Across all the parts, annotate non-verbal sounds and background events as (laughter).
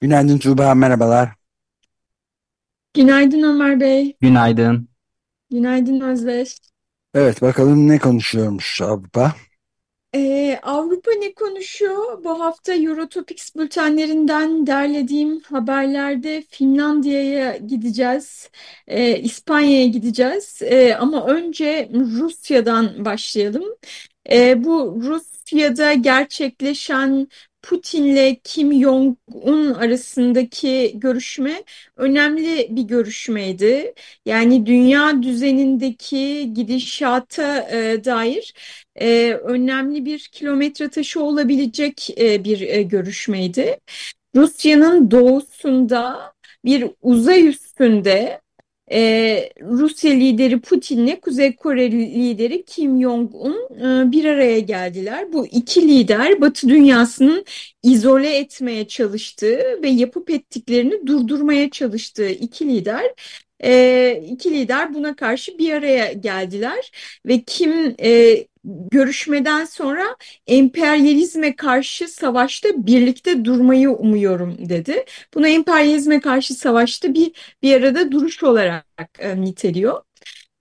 Günaydın Tuğba, merhabalar. Günaydın Ömer Bey. Günaydın. Günaydın Özdeş. Evet, bakalım ne konuşuyormuş Avrupa? Ee, Avrupa ne konuşuyor? Bu hafta Eurotopics bültenlerinden derlediğim haberlerde Finlandiya'ya gideceğiz, ee, İspanya'ya gideceğiz. Ee, ama önce Rusya'dan başlayalım. Ee, bu Rusya'da gerçekleşen Putin'le Kim Jong-un arasındaki görüşme önemli bir görüşmeydi. Yani dünya düzenindeki gidişata e, dair e, önemli bir kilometre taşı olabilecek e, bir e, görüşmeydi. Rusya'nın doğusunda bir uzay üstünde ee, Rusya lideri Putin'le Kuzey Kore lideri Kim Jong-un e, bir araya geldiler. Bu iki lider Batı dünyasının izole etmeye çalıştığı ve yapıp ettiklerini durdurmaya çalıştığı iki lider e, iki lider buna karşı bir araya geldiler ve Kim e, görüşmeden sonra emperyalizme karşı savaşta birlikte durmayı umuyorum dedi. Buna emperyalizme karşı savaşta bir bir arada duruş olarak e, niteliyor.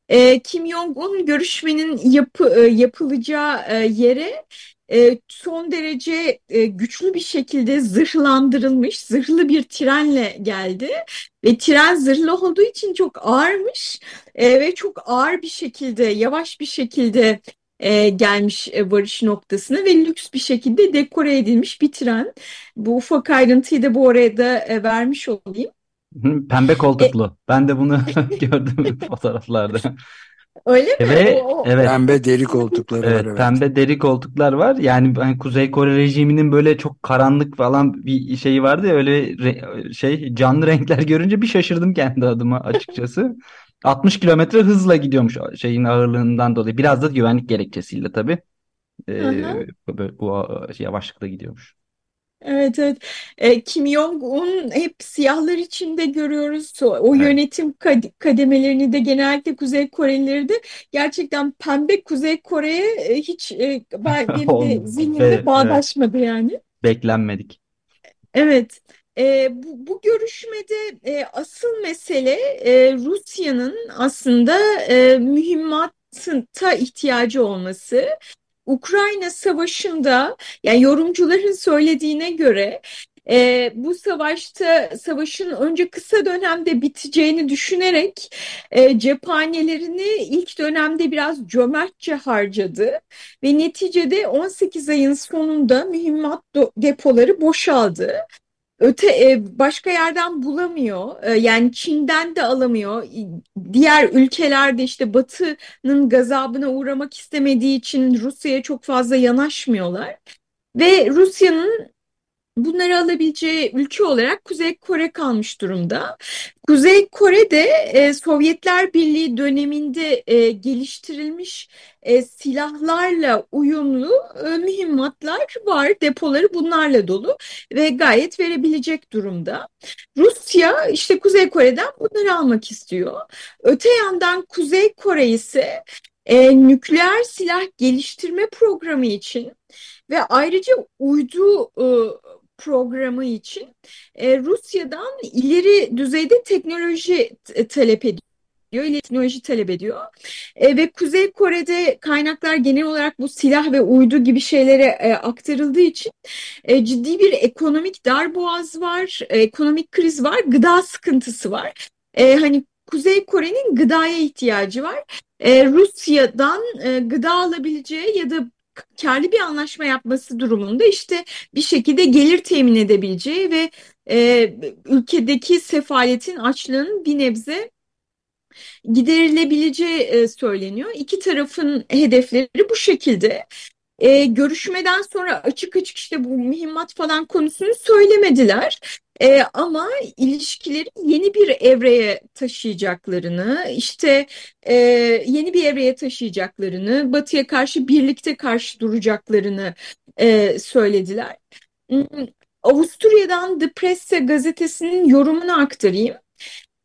E, Kim Jong-un görüşmenin yapı, e, yapılacağı e, yere e, son derece e, güçlü bir şekilde zırhlandırılmış, zırhlı bir trenle geldi ve tren zırhlı olduğu için çok ağırmış e, ve çok ağır bir şekilde, yavaş bir şekilde e, gelmiş e, varış noktasına ve lüks bir şekilde dekore edilmiş bir tren. Bu ufak ayrıntıyı da bu arada e, vermiş olayım. Pembe koltuklu. E, ben de bunu (laughs) (laughs) gördüm (laughs) fotoğraflarda. Öyle mi? Evet, o, evet. Pembe deri koltukları evet, var. Evet. Pembe deri koltuklar var. Yani hani Kuzey Kore rejiminin böyle çok karanlık falan bir şeyi vardı ya öyle re, şey canlı renkler görünce bir şaşırdım kendi adıma açıkçası. 60 kilometre hızla gidiyormuş şeyin ağırlığından dolayı. Biraz da güvenlik gerekçesiyle tabii. Ee, bu, bu yavaşlıkla gidiyormuş. Evet evet. E, Kim Jong-un hep siyahlar içinde görüyoruz. O Evet. yönetim kademelerini de genellikle Kuzey Korelileri de gerçekten pembe Kuzey Kore'ye e, hiç e, ben- benim de zihnimde Ve evet, bağdaşmadı yani. beklenmedik. Evet, e, bu, bu görüşmede e, asıl mesele e, Rusya'nın aslında e, mühimmata ihtiyacı olması. Ukrayna Savaşı'nda, yani yorumcuların söylediğine göre e, bu savaşta savaşın önce kısa dönemde biteceğini düşünerek e, cephanelerini ilk dönemde biraz cömertçe harcadı ve neticede 18 ayın sonunda mühimmat depoları boşaldı öte e, başka yerden bulamıyor. E, yani Çin'den de alamıyor. Diğer ülkelerde işte Batı'nın gazabına uğramak istemediği için Rusya'ya çok fazla yanaşmıyorlar. Ve Rusya'nın bunları alabileceği ülke olarak Kuzey Kore kalmış durumda. Kuzey Kore'de e, Sovyetler Birliği döneminde e, geliştirilmiş e, silahlarla uyumlu e, mühimmatlar var, depoları bunlarla dolu ve gayet verebilecek durumda. Rusya işte Kuzey Kore'den bunları almak istiyor. Öte yandan Kuzey Kore ise e, nükleer silah geliştirme programı için ve ayrıca uydu e, programı için e, Rusya'dan ileri düzeyde teknoloji talep ediyor teknoloji talep ediyor. E, ve Kuzey Kore'de kaynaklar genel olarak bu silah ve uydu gibi şeylere e, aktarıldığı için e, ciddi bir ekonomik darboğaz var, e, ekonomik kriz var, gıda sıkıntısı var. E, hani Kuzey Kore'nin gıdaya ihtiyacı var. E, Rusya'dan e, gıda alabileceği ya da karlı bir anlaşma yapması durumunda işte bir şekilde gelir temin edebileceği ve e, ülkedeki sefaletin, açlığın bir nebze giderilebileceği e, söyleniyor. İki tarafın hedefleri bu şekilde. E, görüşmeden sonra açık açık işte bu mühimmat falan konusunu söylemediler. E, ama ilişkileri yeni bir evreye taşıyacaklarını, işte e, yeni bir evreye taşıyacaklarını, Batı'ya karşı birlikte karşı duracaklarını e, söylediler. Hmm, Avusturya'dan The Presse gazetesinin yorumunu aktarayım.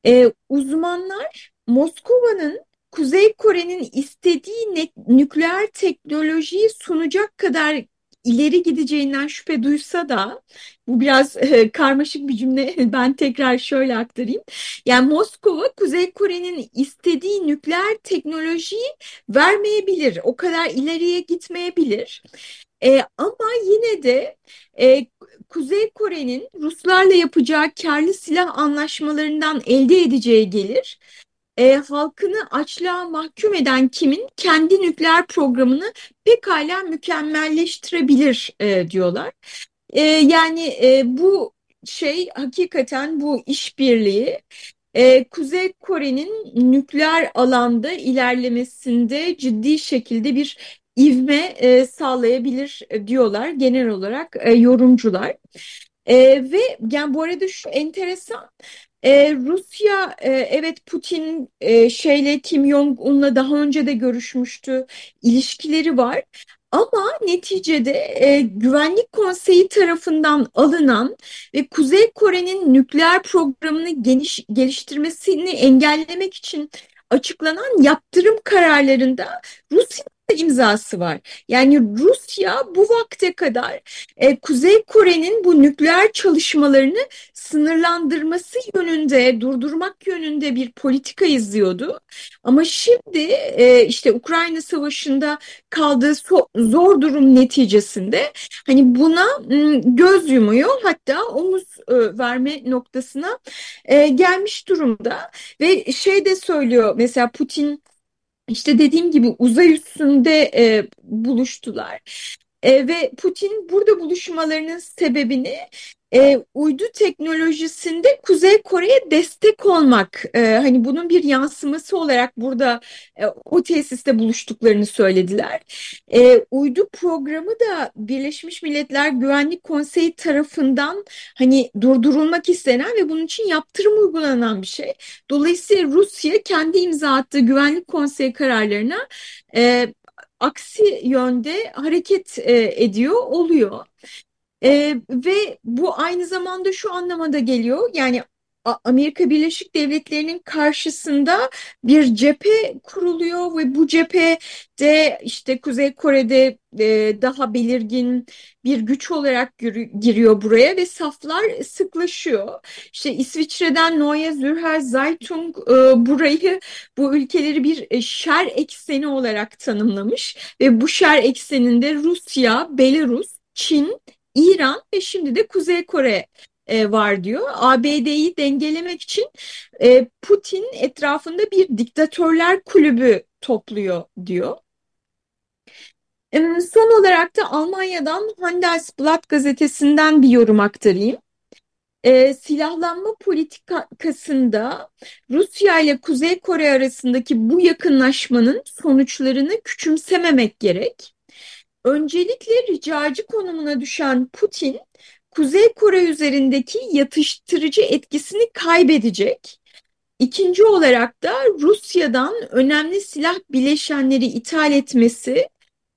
E, uzmanlar Moskova'nın Kuzey Kore'nin istediği nükleer teknolojiyi sunacak kadar ileri gideceğinden şüphe duysa da bu biraz e, karmaşık bir cümle (laughs) ben tekrar şöyle aktarayım. Yani Moskova Kuzey Kore'nin istediği nükleer teknolojiyi vermeyebilir. O kadar ileriye gitmeyebilir. E, ama yine de e, Kuzey Kore'nin Ruslarla yapacağı karlı silah anlaşmalarından elde edeceği gelir e, halkını açlığa mahkum eden kimin kendi nükleer programını pekala mükemmelleştirebilir e, diyorlar. E, yani e, bu şey hakikaten bu işbirliği e, Kuzey Kore'nin nükleer alanda ilerlemesinde ciddi şekilde bir ivme e, sağlayabilir diyorlar genel olarak e, yorumcular. E, ve yani bu arada şu enteresan ee, Rusya e, evet Putin e, şeyle Kim Jong-un'la daha önce de görüşmüştü. İlişkileri var. Ama neticede e, Güvenlik Konseyi tarafından alınan ve Kuzey Kore'nin nükleer programını geniş, geliştirmesini engellemek için açıklanan yaptırım kararlarında Rusya imzası var. Yani Rusya bu vakte kadar e, Kuzey Kore'nin bu nükleer çalışmalarını sınırlandırması yönünde, durdurmak yönünde bir politika izliyordu. Ama şimdi e, işte Ukrayna Savaşı'nda kaldığı so zor durum neticesinde hani buna göz yumuyor hatta omuz e, verme noktasına e, gelmiş durumda ve şey de söylüyor mesela Putin işte dediğim gibi uzay üstünde e, buluştular. E, ve Putin burada buluşmalarının sebebini e, uydu teknolojisinde Kuzey Kore'ye destek olmak e, hani bunun bir yansıması olarak burada e, o tesiste buluştuklarını söylediler. E, uydu programı da Birleşmiş Milletler Güvenlik Konseyi tarafından hani durdurulmak istenen ve bunun için yaptırım uygulanan bir şey. Dolayısıyla Rusya kendi imza attığı Güvenlik Konseyi kararlarına e, aksi yönde hareket e, ediyor oluyor. E, ve bu aynı zamanda şu anlamada geliyor yani Amerika Birleşik Devletleri'nin karşısında bir cephe kuruluyor ve bu cephede işte Kuzey Kore'de daha belirgin bir güç olarak giriyor buraya ve saflar sıklaşıyor. İşte İsviçre'den Neue Zürcher Zeitung burayı bu ülkeleri bir şer ekseni olarak tanımlamış ve bu şer ekseninde Rusya, Belarus, Çin, İran ve şimdi de Kuzey Kore e, var diyor. ABD'yi dengelemek için e, Putin etrafında bir diktatörler kulübü topluyor diyor. E, son olarak da Almanya'dan Handelsblatt gazetesinden bir yorum aktarayım. E, silahlanma politikasında Rusya ile Kuzey Kore arasındaki bu yakınlaşmanın sonuçlarını küçümsememek gerek. Öncelikle ricacı konumuna düşen Putin, Kuzey Kore üzerindeki yatıştırıcı etkisini kaybedecek. İkinci olarak da Rusya'dan önemli silah bileşenleri ithal etmesi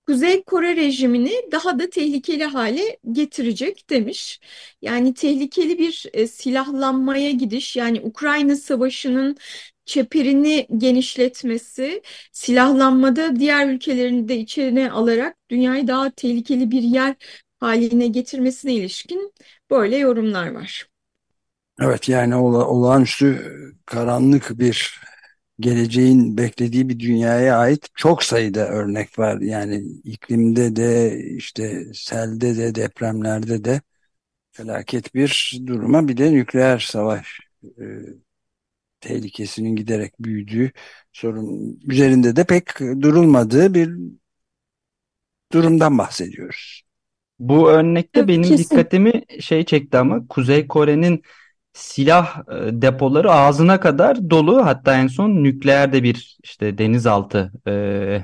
Kuzey Kore rejimini daha da tehlikeli hale getirecek demiş. Yani tehlikeli bir e, silahlanmaya gidiş yani Ukrayna Savaşı'nın çeperini genişletmesi, silahlanmada diğer ülkelerini de içine alarak dünyayı daha tehlikeli bir yer haline getirmesine ilişkin böyle yorumlar var. Evet yani ola, olağanüstü karanlık bir geleceğin beklediği bir dünyaya ait çok sayıda örnek var. Yani iklimde de işte selde de depremlerde de felaket bir duruma bir de nükleer savaş e, tehlikesinin giderek büyüdüğü sorun üzerinde de pek durulmadığı bir durumdan bahsediyoruz. Bu örnekte Evet, benim kesin. dikkatimi şey çekti ama Kuzey Kore'nin silah e, depoları ağzına kadar dolu. Hatta en son nükleer de bir işte denizaltı e,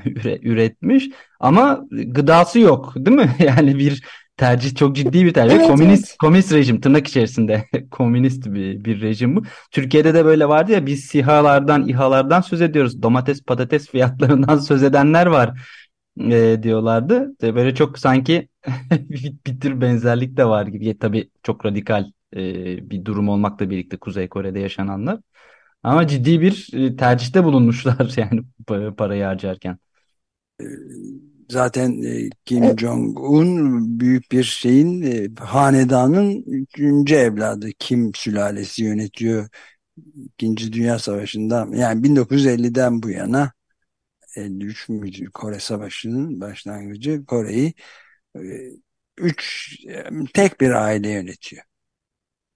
(laughs) üretmiş. Ama gıdası yok, değil mi? (laughs) Yani bir tercih çok ciddi bir tercih. Evet, komünist evet. komünist rejim tırnak içerisinde (laughs) komünist bir, bir rejim bu. Türkiye'de de böyle vardı ya biz SİHA'lardan, İHA'lardan söz ediyoruz. Domates, patates fiyatlarından (laughs) söz edenler var e, diyorlardı. E, Böyle çok sanki (laughs) bir, tür benzerlik de var gibi. Tabii çok radikal e, bir durum olmakla birlikte Kuzey Kore'de yaşananlar. Ama ciddi bir e, tercihte bulunmuşlar yani pa- parayı harcarken. Zaten e, Kim Evet. Jong-un büyük bir şeyin e, hanedanın üçüncü evladı Kim sülalesi yönetiyor. İkinci Dünya Savaşı'ndan yani 1950'den bu yana 53 müydü Kore Savaşı'nın başlangıcı Kore'yi e, üç tek bir aile yönetiyor.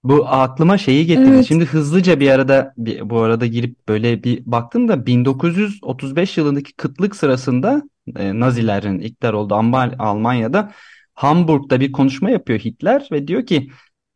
Bu aklıma şeyi getirdi. Evet. Şimdi hızlıca bir arada bir, bu arada girip böyle bir baktım da 1935 yılındaki kıtlık sırasında e, Nazilerin iktidar olduğu Alman- Almanya'da Hamburg'da bir konuşma yapıyor Hitler ve diyor ki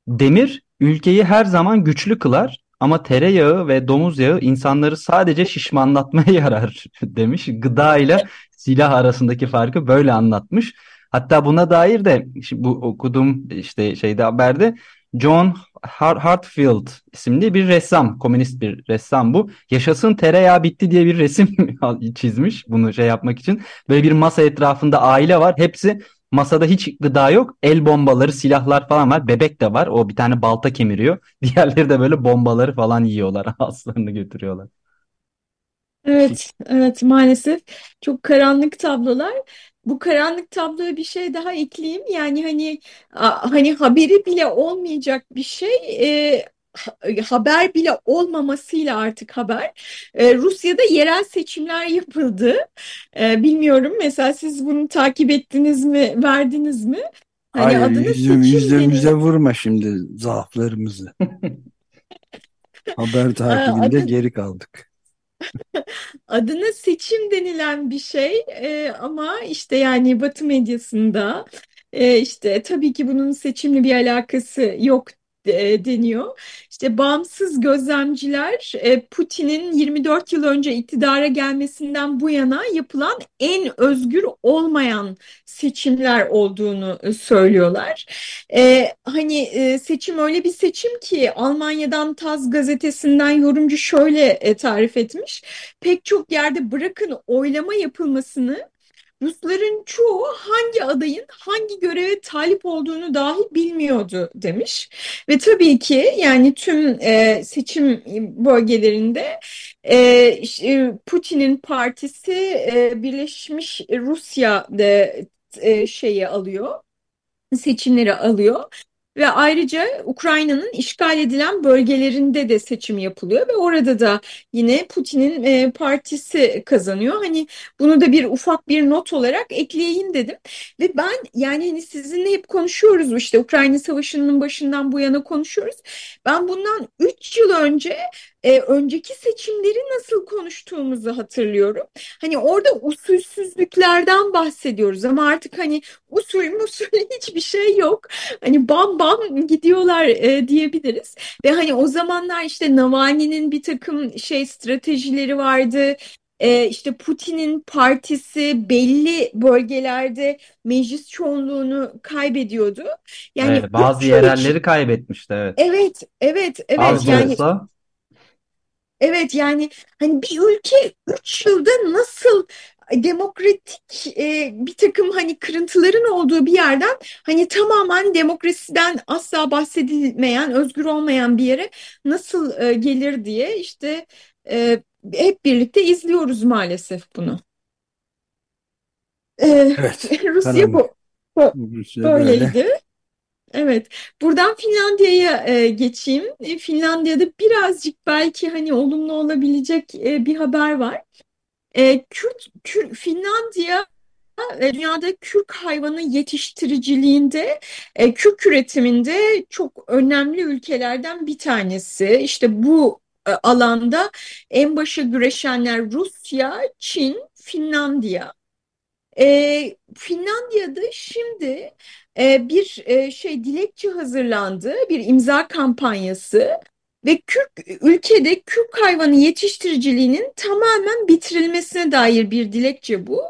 demir ülkeyi her zaman güçlü kılar ama tereyağı ve domuz yağı insanları sadece şişmanlatmaya (laughs) yarar demiş. Gıda ile silah arasındaki farkı böyle anlatmış. Hatta buna dair de bu okuduğum işte şeyde haberde John Hartfield isimli bir ressam, komünist bir ressam bu. Yaşasın tereyağı bitti diye bir resim (laughs) çizmiş bunu şey yapmak için. Böyle bir masa etrafında aile var. Hepsi masada hiç gıda yok. El bombaları, silahlar falan var. Bebek de var. O bir tane balta kemiriyor. (laughs) Diğerleri de böyle bombaları falan yiyorlar. (laughs) Ağızlarını götürüyorlar. Evet, evet maalesef çok karanlık tablolar. Bu karanlık tabloya bir şey daha ekleyeyim. Yani hani hani haberi bile olmayacak bir şey e, ha- haber bile olmamasıyla artık haber. E, Rusya'da yerel seçimler yapıldı. E, bilmiyorum mesela siz bunu takip ettiniz mi, verdiniz mi? Hani Hayır adına yüzüm, denilen vurma şimdi zaaflarımızı. (laughs) Haber takibinde adı, geri kaldık. Adına seçim denilen bir şey e, ama işte yani Batı medyasında e, işte tabii ki bunun seçimle bir alakası yok e, deniyor. İşte bağımsız gözlemciler e, Putin'in 24 yıl önce iktidara gelmesinden bu yana yapılan en özgür olmayan seçimler olduğunu e, söylüyorlar. E, hani e, seçim öyle bir seçim ki Almanya'dan Taz gazetesinden yorumcu şöyle tarif etmiş. Pek çok yerde bırakın oylama yapılmasını Rusların çoğu hangi adayın hangi göreve talip olduğunu dahi bilmiyordu demiş. Ve tabii ki yani tüm e, seçim bölgelerinde e, işte Putin'in partisi e, Birleşmiş Rusya de, e, şeyi alıyor, seçimleri alıyor. Ve ayrıca Ukrayna'nın işgal edilen bölgelerinde de seçim yapılıyor ve orada da yine Putin'in e, partisi kazanıyor. Hani bunu da bir ufak bir not olarak ekleyeyim dedim. Ve ben yani hani sizinle hep konuşuyoruz işte Ukrayna Savaşı'nın başından bu yana konuşuyoruz. Ben bundan 3 yıl önce e, önceki seçimleri nasıl konuştuğumuzu hatırlıyorum. Hani orada usulsüzlüklerden bahsediyoruz ama artık hani usul musul (laughs) hiçbir şey yok. Hani bam bam gidiyorlar e, diyebiliriz. Ve hani o zamanlar işte Navalny'nin bir takım şey stratejileri vardı. E, işte Putin'in partisi belli bölgelerde meclis çoğunluğunu kaybediyordu. Yani Evet, bazı 3 yıl için yerelleri kaybetmişti evet. evet evet evet Az yani olsa Evet yani hani bir ülke 3 yılda nasıl demokratik e, bir takım hani kırıntıların olduğu bir yerden hani tamamen demokrasiden asla bahsedilmeyen, özgür olmayan bir yere nasıl e, gelir diye işte e, hep birlikte izliyoruz maalesef bunu. E, Evet, (laughs) Rusya bu, bu Rusya böyle. Evet, buradan Finlandiya'ya e, geçeyim. E, Finlandiya'da birazcık belki hani olumlu olabilecek e, bir haber var. E, Kürt, Kür- Finlandiya e, dünyada kürk hayvanı yetiştiriciliğinde, e, kürk üretiminde çok önemli ülkelerden bir tanesi. İşte bu e, alanda en başa güreşenler Rusya, Çin, Finlandiya. E, Finlandiya'da şimdi e, bir e, şey dilekçe hazırlandı, bir imza kampanyası ve kürk, ülkede kürk hayvanı yetiştiriciliğinin tamamen bitirilmesine dair bir dilekçe bu.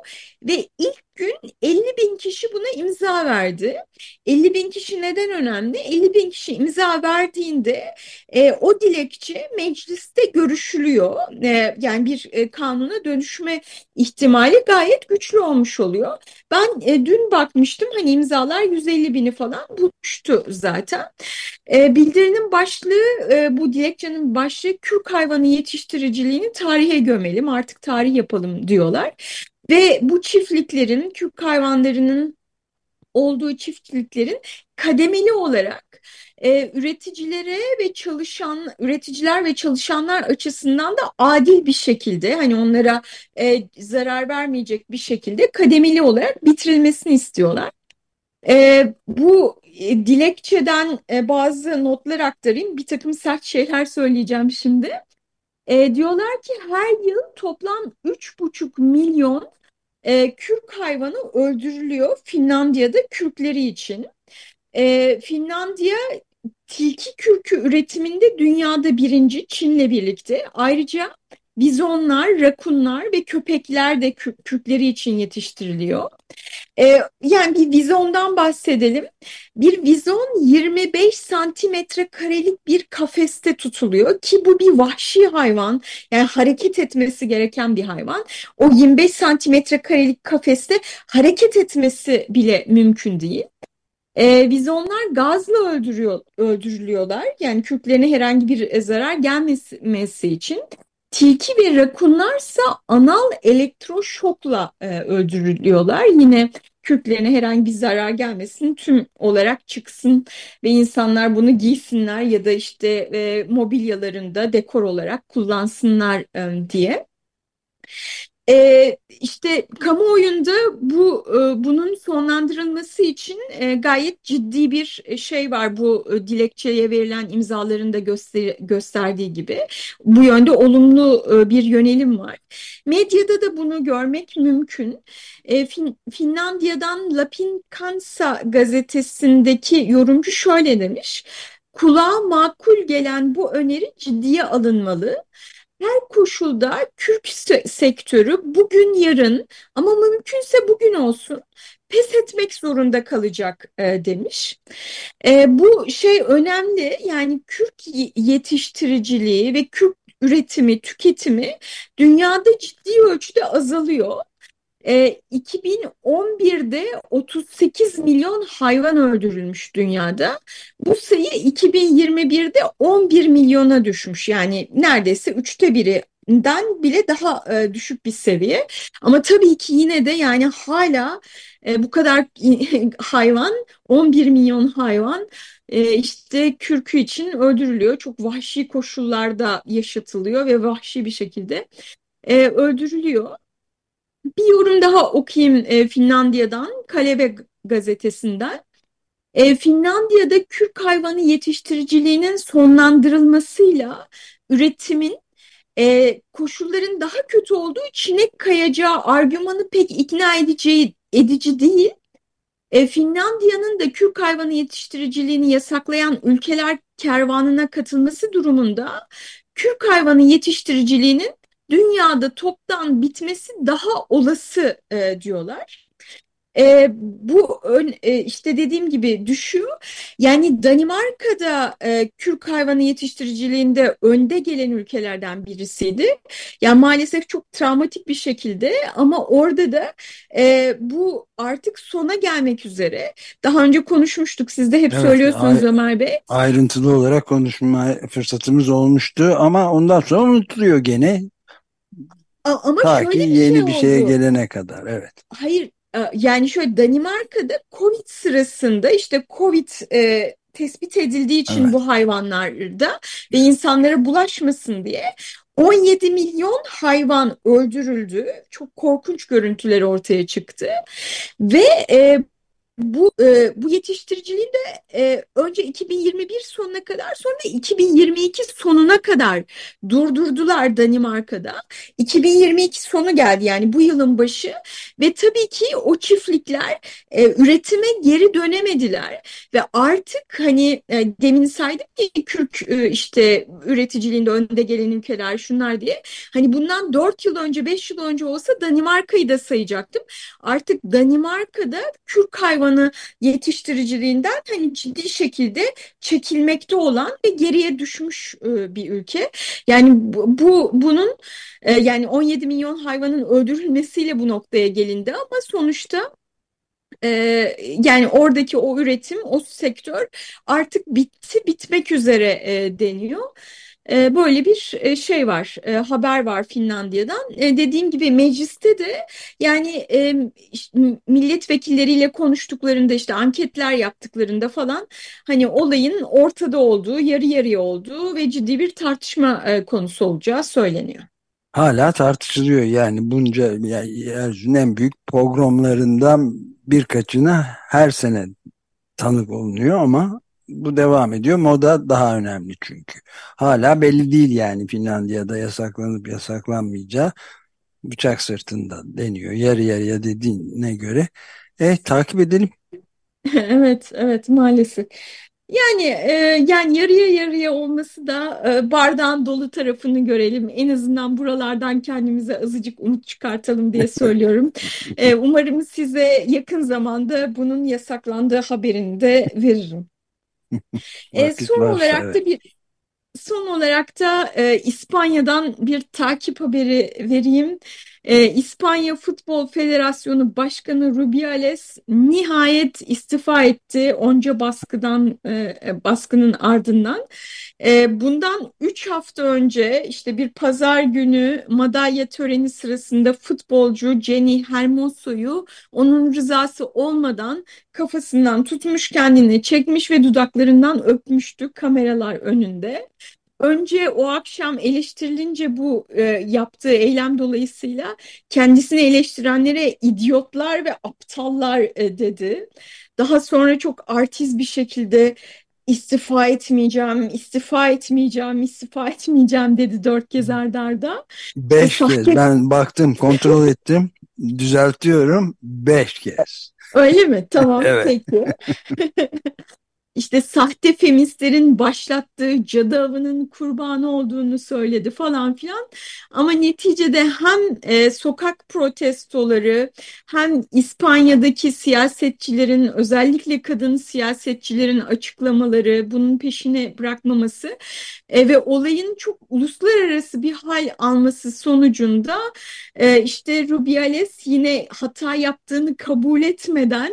Ve ilk gün 50 bin kişi buna imza verdi. 50 bin kişi neden önemli? 50 bin kişi imza verdiğinde e, o dilekçe mecliste görüşülüyor. E, yani bir e, kanuna dönüşme ihtimali gayet güçlü olmuş oluyor. Ben e, dün bakmıştım hani imzalar 150 bini falan bulmuştu zaten. E, bildirinin başlığı e, bu dilekçenin başlığı kürk hayvanı yetiştiriciliğini tarihe gömelim artık tarih yapalım diyorlar. Ve bu çiftliklerin, kürk hayvanlarının olduğu çiftliklerin kademeli olarak e, üreticilere ve çalışan üreticiler ve çalışanlar açısından da adil bir şekilde hani onlara e, zarar vermeyecek bir şekilde kademeli olarak bitirilmesini istiyorlar. E, bu e, dilekçeden e, bazı notlar aktarayım. Bir takım sert şeyler söyleyeceğim şimdi. E, diyorlar ki her yıl toplam 3,5 milyon e, kürk hayvanı öldürülüyor Finlandiya'da kürkleri için. E, Finlandiya tilki kürkü üretiminde dünyada birinci Çin'le birlikte. Ayrıca bizonlar, rakunlar ve köpekler de kürkleri için yetiştiriliyor. Ee, yani bir vizondan bahsedelim. Bir vizon 25 santimetre karelik bir kafeste tutuluyor ki bu bir vahşi hayvan. Yani hareket etmesi gereken bir hayvan. O 25 santimetre karelik kafeste hareket etmesi bile mümkün değil. E, vizonlar gazla öldürüyor, öldürülüyorlar. Yani kürklerine herhangi bir zarar gelmesi için. Tilki ve rakunlarsa anal elektroşokla e, öldürülüyorlar. Yine kürklerine herhangi bir zarar gelmesin, tüm olarak çıksın ve insanlar bunu giysinler ya da işte e, mobilyalarında dekor olarak kullansınlar e, diye. E, işte kamuoyunda bu e, bunun sonlandırılması için e, gayet ciddi bir şey var bu e, dilekçeye verilen imzaların da göster gösterdiği gibi bu yönde olumlu e, bir yönelim var. Medyada da bunu görmek mümkün. E, fin Finlandiya'dan Lapin Kansa gazetesindeki yorumcu şöyle demiş. Kulağa makul gelen bu öneri ciddiye alınmalı her koşulda Kürk sektörü bugün yarın ama mümkünse bugün olsun pes etmek zorunda kalacak e, demiş. E, bu şey önemli yani kürk yetiştiriciliği ve kürk üretimi, tüketimi dünyada ciddi ölçüde azalıyor. E, 2011'de 38 milyon hayvan öldürülmüş dünyada. Bu sayı 2021'de 11 milyona düşmüş. Yani neredeyse üçte birinden bile daha e, düşük bir seviye. Ama tabii ki yine de yani hala e, bu kadar (laughs) hayvan 11 milyon hayvan e, işte kürkü için öldürülüyor. Çok vahşi koşullarda yaşatılıyor ve vahşi bir şekilde e, öldürülüyor. Bir yorum daha okuyayım e, Finlandiya'dan, Kaleve gazetesinden. E, Finlandiya'da kürk hayvanı yetiştiriciliğinin sonlandırılmasıyla üretimin e, koşulların daha kötü olduğu Çin'e kayacağı argümanı pek ikna edici, edici değil. E, Finlandiya'nın da kürk hayvanı yetiştiriciliğini yasaklayan ülkeler kervanına katılması durumunda kürk hayvanı yetiştiriciliğinin dünyada toptan bitmesi daha olası e, diyorlar. E, bu ön, e, işte dediğim gibi düşüyor. Yani Danimarka'da e, kürk hayvanı yetiştiriciliğinde önde gelen ülkelerden birisiydi. Yani maalesef çok travmatik bir şekilde ama orada da e, bu artık sona gelmek üzere. Daha önce konuşmuştuk. Siz de hep evet, söylüyorsunuz Ömer Bey. Ayrıntılı olarak konuşma fırsatımız olmuştu ama ondan sonra unutuluyor gene. Ama Ta şöyle ki bir yeni şey bir şeye oldu. gelene kadar evet. Hayır e, yani şöyle Danimarka'da Covid sırasında işte Covid e, tespit edildiği için Evet. bu hayvanlarda ve insanlara bulaşmasın diye 17 milyon hayvan öldürüldü. Çok korkunç görüntüler ortaya çıktı ve e, bu e, bu yetiştiriciliği de e, önce 2021 sonuna kadar sonra 2022 sonuna kadar durdurdular Danimarka'da. 2022 sonu geldi yani bu yılın başı ve tabii ki o çiftlikler e, üretime geri dönemediler ve artık hani e, demin saydım ki kürk e, işte üreticiliğinde önde gelen ülkeler şunlar diye hani bundan 4 yıl önce 5 yıl önce olsa Danimarka'yı da sayacaktım. Artık Danimarka'da kürk hayvanı hayvanı yetiştiriciliğinden hani ciddi şekilde çekilmekte olan ve geriye düşmüş e, bir ülke. Yani bu, bu bunun e, yani 17 milyon hayvanın öldürülmesiyle bu noktaya gelindi ama sonuçta e, yani oradaki o üretim, o sektör artık bitti, bitmek üzere deniyor. E, böyle bir e, şey var, e, haber var Finlandiya'dan. Dediğim gibi mecliste de yani milletvekilleriyle konuştuklarında işte anketler yaptıklarında falan hani olayın ortada olduğu, yarı yarıya olduğu ve ciddi bir tartışma konusu olacağı söyleniyor. Hala tartışılıyor yani bunca yani en büyük pogromlarından birkaçına her sene tanık olunuyor ama bu devam ediyor. Moda daha önemli çünkü. Hala belli değil yani Finlandiya'da yasaklanıp yasaklanmayacağı bıçak sırtında deniyor. Yarı yarıya dediğine göre. E, takip edelim. (laughs) evet, evet maalesef. Yani e, yani yarıya yarıya olması da e, bardağın dolu tarafını görelim. En azından buralardan kendimize azıcık umut çıkartalım diye (laughs) söylüyorum. (laughs) e, umarım size yakın zamanda bunun yasaklandığı haberini de veririm. (laughs) e, son olarak evet. da bir son olarak da e, İspanya'dan bir takip haberi vereyim. E, İspanya Futbol Federasyonu Başkanı Rubiales nihayet istifa etti onca baskıdan e, baskının ardından. E, bundan 3 hafta önce işte bir pazar günü madalya töreni sırasında futbolcu Jenny Hermoso'yu onun rızası olmadan kafasından tutmuş kendini çekmiş ve dudaklarından öpmüştü kameralar önünde. Önce o akşam eleştirilince bu e, yaptığı eylem dolayısıyla kendisini eleştirenlere idiotlar ve aptallar e, dedi. Daha sonra çok artiz bir şekilde istifa etmeyeceğim, istifa etmeyeceğim, istifa etmeyeceğim dedi dört kez ardarda. Beş kez ben baktım kontrol ettim düzeltiyorum beş kez. Öyle mi? Tamam (laughs) evet. peki. (laughs) işte sahte feministlerin başlattığı cadı avının kurbanı olduğunu söyledi falan filan. Ama neticede hem e, sokak protestoları hem İspanya'daki siyasetçilerin özellikle kadın siyasetçilerin açıklamaları bunun peşine bırakmaması e, ve olayın çok uluslararası bir hal alması sonucunda e, işte Rubiales yine hata yaptığını kabul etmeden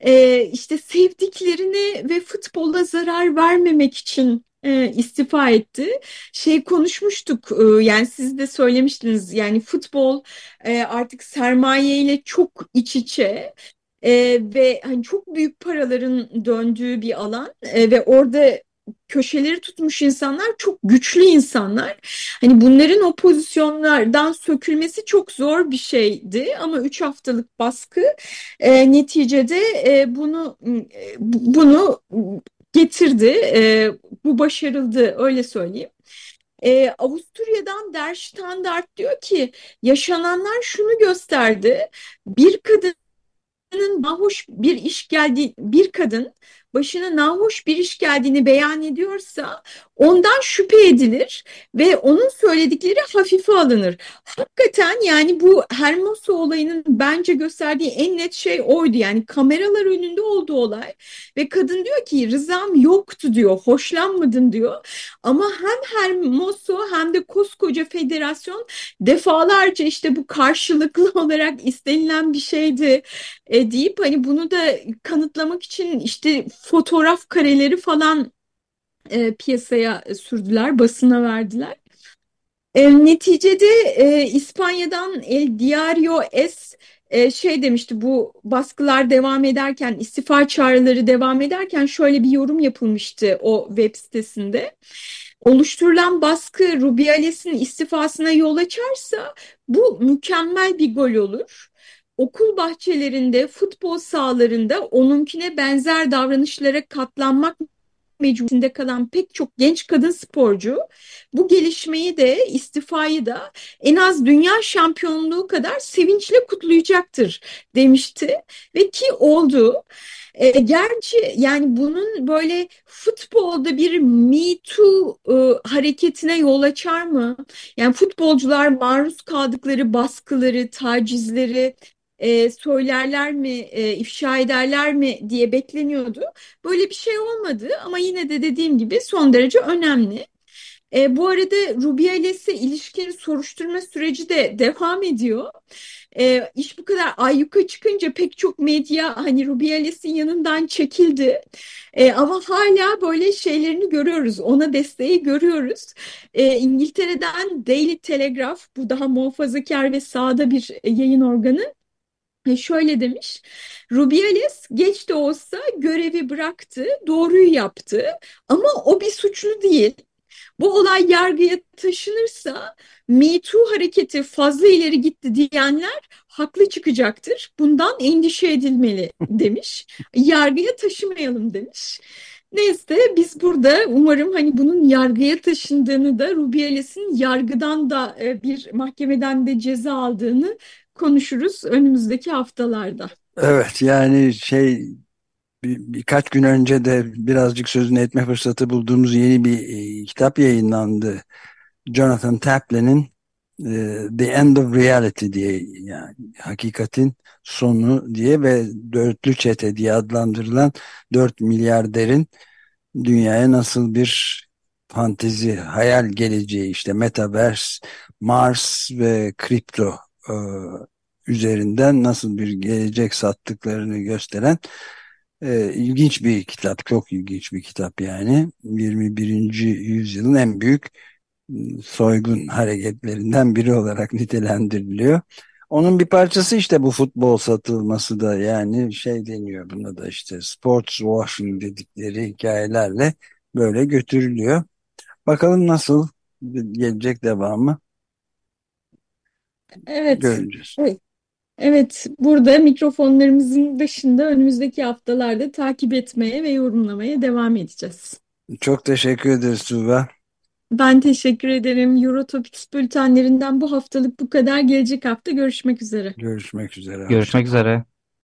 e, işte sevdiklerini ve futbola zarar vermemek için e, istifa etti. Şey konuşmuştuk e, yani siz de söylemiştiniz yani futbol e, artık sermaye ile çok iç içe e, ve hani çok büyük paraların döndüğü bir alan e, ve orada köşeleri tutmuş insanlar çok güçlü insanlar. Hani bunların o pozisyonlardan sökülmesi çok zor bir şeydi ama üç haftalık baskı e, neticede e, bunu e, bunu getirdi. E, bu başarıldı öyle söyleyeyim. Ee, Avusturya'dan Der Standard diyor ki yaşananlar şunu gösterdi. Bir kadının nahoş bir iş geldi bir kadın başına nahoş bir iş geldiğini beyan ediyorsa ondan şüphe edilir ve onun söyledikleri hafife alınır. Hakikaten yani bu Hermoso olayının bence gösterdiği en net şey oydu. Yani kameralar önünde oldu olay ve kadın diyor ki rızam yoktu diyor, hoşlanmadım diyor. Ama hem Hermoso hem de koskoca federasyon defalarca işte bu karşılıklı (laughs) olarak istenilen bir şeydi e, deyip hani bunu da kanıtlamak için işte fotoğraf kareleri falan e, piyasaya sürdüler, basına verdiler. E, neticede e, İspanya'dan El Diario Es e, şey demişti bu baskılar devam ederken istifa çağrıları devam ederken şöyle bir yorum yapılmıştı o web sitesinde. Oluşturulan baskı Rubiales'in istifasına yol açarsa bu mükemmel bir gol olur. Okul bahçelerinde, futbol sahalarında onunkine benzer davranışlara katlanmak mecburiyetinde kalan pek çok genç kadın sporcu bu gelişmeyi de istifayı da en az dünya şampiyonluğu kadar sevinçle kutlayacaktır demişti ve ki oldu. E, gerçi yani bunun böyle futbolda bir Me Too e, hareketine yol açar mı? Yani futbolcular maruz kaldıkları baskıları, tacizleri e, söylerler mi, e, ifşa ederler mi diye bekleniyordu. Böyle bir şey olmadı ama yine de dediğim gibi son derece önemli. E, bu arada Rubiales'e ilişkin soruşturma süreci de devam ediyor. E, iş bu kadar ayyuka çıkınca pek çok medya hani Rubiales'in yanından çekildi. E, ama hala böyle şeylerini görüyoruz. Ona desteği görüyoruz. E, İngiltere'den Daily Telegraph bu daha muhafazakar ve sağda bir yayın organı şöyle demiş, Rubiales geç de olsa görevi bıraktı, doğruyu yaptı ama o bir suçlu değil. Bu olay yargıya taşınırsa Me Too hareketi fazla ileri gitti diyenler haklı çıkacaktır. Bundan endişe edilmeli (laughs) demiş. Yargıya taşımayalım demiş. Neyse biz burada umarım hani bunun yargıya taşındığını da Rubiales'in yargıdan da e, bir mahkemeden de ceza aldığını konuşuruz önümüzdeki haftalarda. Evet yani şey bir, birkaç gün önce de birazcık sözünü etme fırsatı bulduğumuz yeni bir e, kitap yayınlandı. Jonathan Taplin'in e, The End of Reality diye yani hakikatin sonu diye ve dörtlü çete diye adlandırılan dört milyarderin dünyaya nasıl bir fantezi, hayal geleceği işte Metaverse, Mars ve kripto e, üzerinden nasıl bir gelecek sattıklarını gösteren e, ilginç bir kitap. Çok ilginç bir kitap yani. 21. yüzyılın en büyük soygun hareketlerinden biri olarak nitelendiriliyor. Onun bir parçası işte bu futbol satılması da yani şey deniyor buna da işte sports washing dedikleri hikayelerle böyle götürülüyor. Bakalım nasıl gelecek devamı. Evet. Göreceğiz. Evet. Evet, burada mikrofonlarımızın başında önümüzdeki haftalarda takip etmeye ve yorumlamaya devam edeceğiz. Çok teşekkür ederiz Tuğba. Ben teşekkür ederim. Eurotopics bültenlerinden bu haftalık bu kadar. Gelecek hafta görüşmek üzere. Görüşmek üzere. Görüşmek üzere.